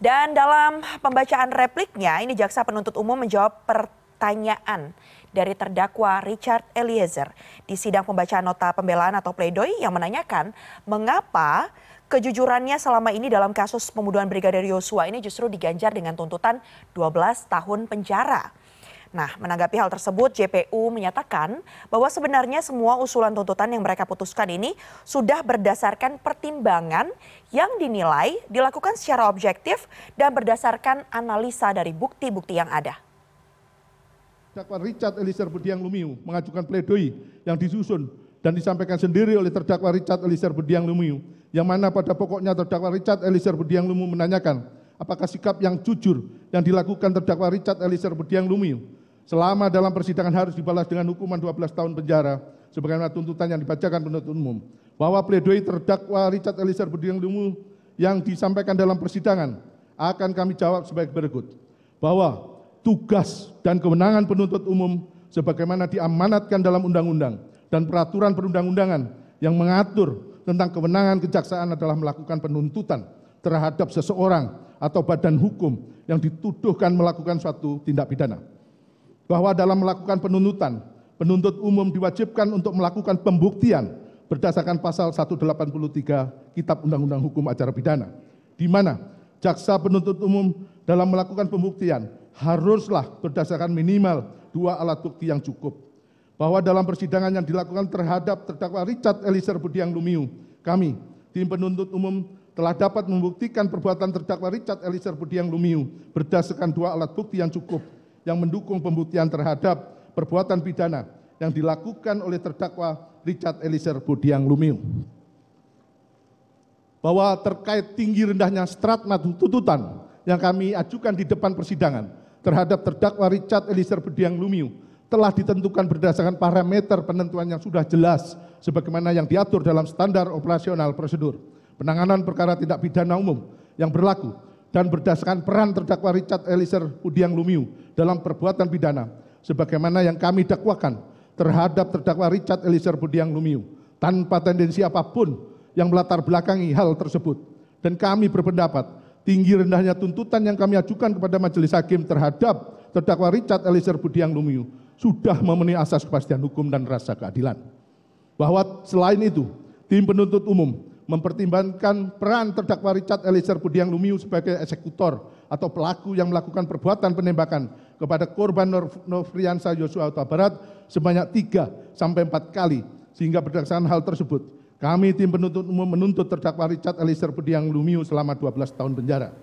Dan dalam pembacaan repliknya, ini jaksa penuntut umum menjawab pertanyaan dari terdakwa Richard Eliezer di sidang pembacaan nota pembelaan atau pledoi yang menanyakan mengapa kejujurannya selama ini dalam kasus pembunuhan Brigadir Yosua ini justru diganjar dengan tuntutan 12 tahun penjara. Nah, menanggapi hal tersebut, JPU menyatakan bahwa sebenarnya semua usulan tuntutan yang mereka putuskan ini sudah berdasarkan pertimbangan yang dinilai dilakukan secara objektif dan berdasarkan analisa dari bukti-bukti yang ada. Dakwa Richard Eliezer Budiang Lumiu mengajukan pledoi yang disusun dan disampaikan sendiri oleh terdakwa Richard Eliezer Budiang Lumiu, yang mana pada pokoknya terdakwa Richard Eliezer Budiang Lumiu menanyakan apakah sikap yang jujur yang dilakukan terdakwa Richard Eliezer Budiang Lumiu selama dalam persidangan harus dibalas dengan hukuman 12 tahun penjara sebagaimana tuntutan yang dibacakan penuntut umum. Bahwa pledoi terdakwa Richard Eliezer Budiang Lumiu yang disampaikan dalam persidangan akan kami jawab sebagai berikut. Bahwa tugas dan kewenangan penuntut umum sebagaimana diamanatkan dalam undang-undang dan peraturan perundang-undangan yang mengatur tentang kewenangan kejaksaan adalah melakukan penuntutan terhadap seseorang atau badan hukum yang dituduhkan melakukan suatu tindak pidana bahwa dalam melakukan penuntutan, penuntut umum diwajibkan untuk melakukan pembuktian berdasarkan pasal 183 Kitab Undang-Undang Hukum Acara Pidana, di mana jaksa penuntut umum dalam melakukan pembuktian haruslah berdasarkan minimal dua alat bukti yang cukup. Bahwa dalam persidangan yang dilakukan terhadap terdakwa Richard Eliezer Budiang Lumiu, kami, tim penuntut umum telah dapat membuktikan perbuatan terdakwa Richard Eliezer Budiang Lumiu berdasarkan dua alat bukti yang cukup, yang mendukung pembuktian terhadap perbuatan pidana yang dilakukan oleh terdakwa Richard Eliezer Budiang Lumiu. Bahwa terkait tinggi rendahnya stratma tuntutan yang kami ajukan di depan persidangan terhadap terdakwa Richard Eliezer Budiang Lumiu telah ditentukan berdasarkan parameter penentuan yang sudah jelas sebagaimana yang diatur dalam standar operasional prosedur penanganan perkara tindak pidana umum yang berlaku dan berdasarkan peran terdakwa Richard Eliezer Budiang Lumiu dalam perbuatan pidana sebagaimana yang kami dakwakan terhadap terdakwa Richard Eliezer Budiang Lumiu tanpa tendensi apa pun yang melatar belakangi hal tersebut dan kami berpendapat tinggi rendahnya tuntutan yang kami ajukan kepada majelis hakim terhadap terdakwa Richard Eliezer Budiang Lumiu sudah memenuhi asas kepastian hukum dan rasa keadilan. Bahwa selain itu, tim penuntut umum mempertimbangkan peran terdakwa Richard Eliezer Budiang Lumiu sebagai eksekutor atau pelaku yang melakukan perbuatan penembakan kepada korban Nofriansa Yosua Huta Barat sebanyak tiga sampai empat kali sehingga berdasarkan hal tersebut kami tim penuntut umum menuntut terdakwa Richard Eliezer Budiang Lumiu selama 12 tahun penjara.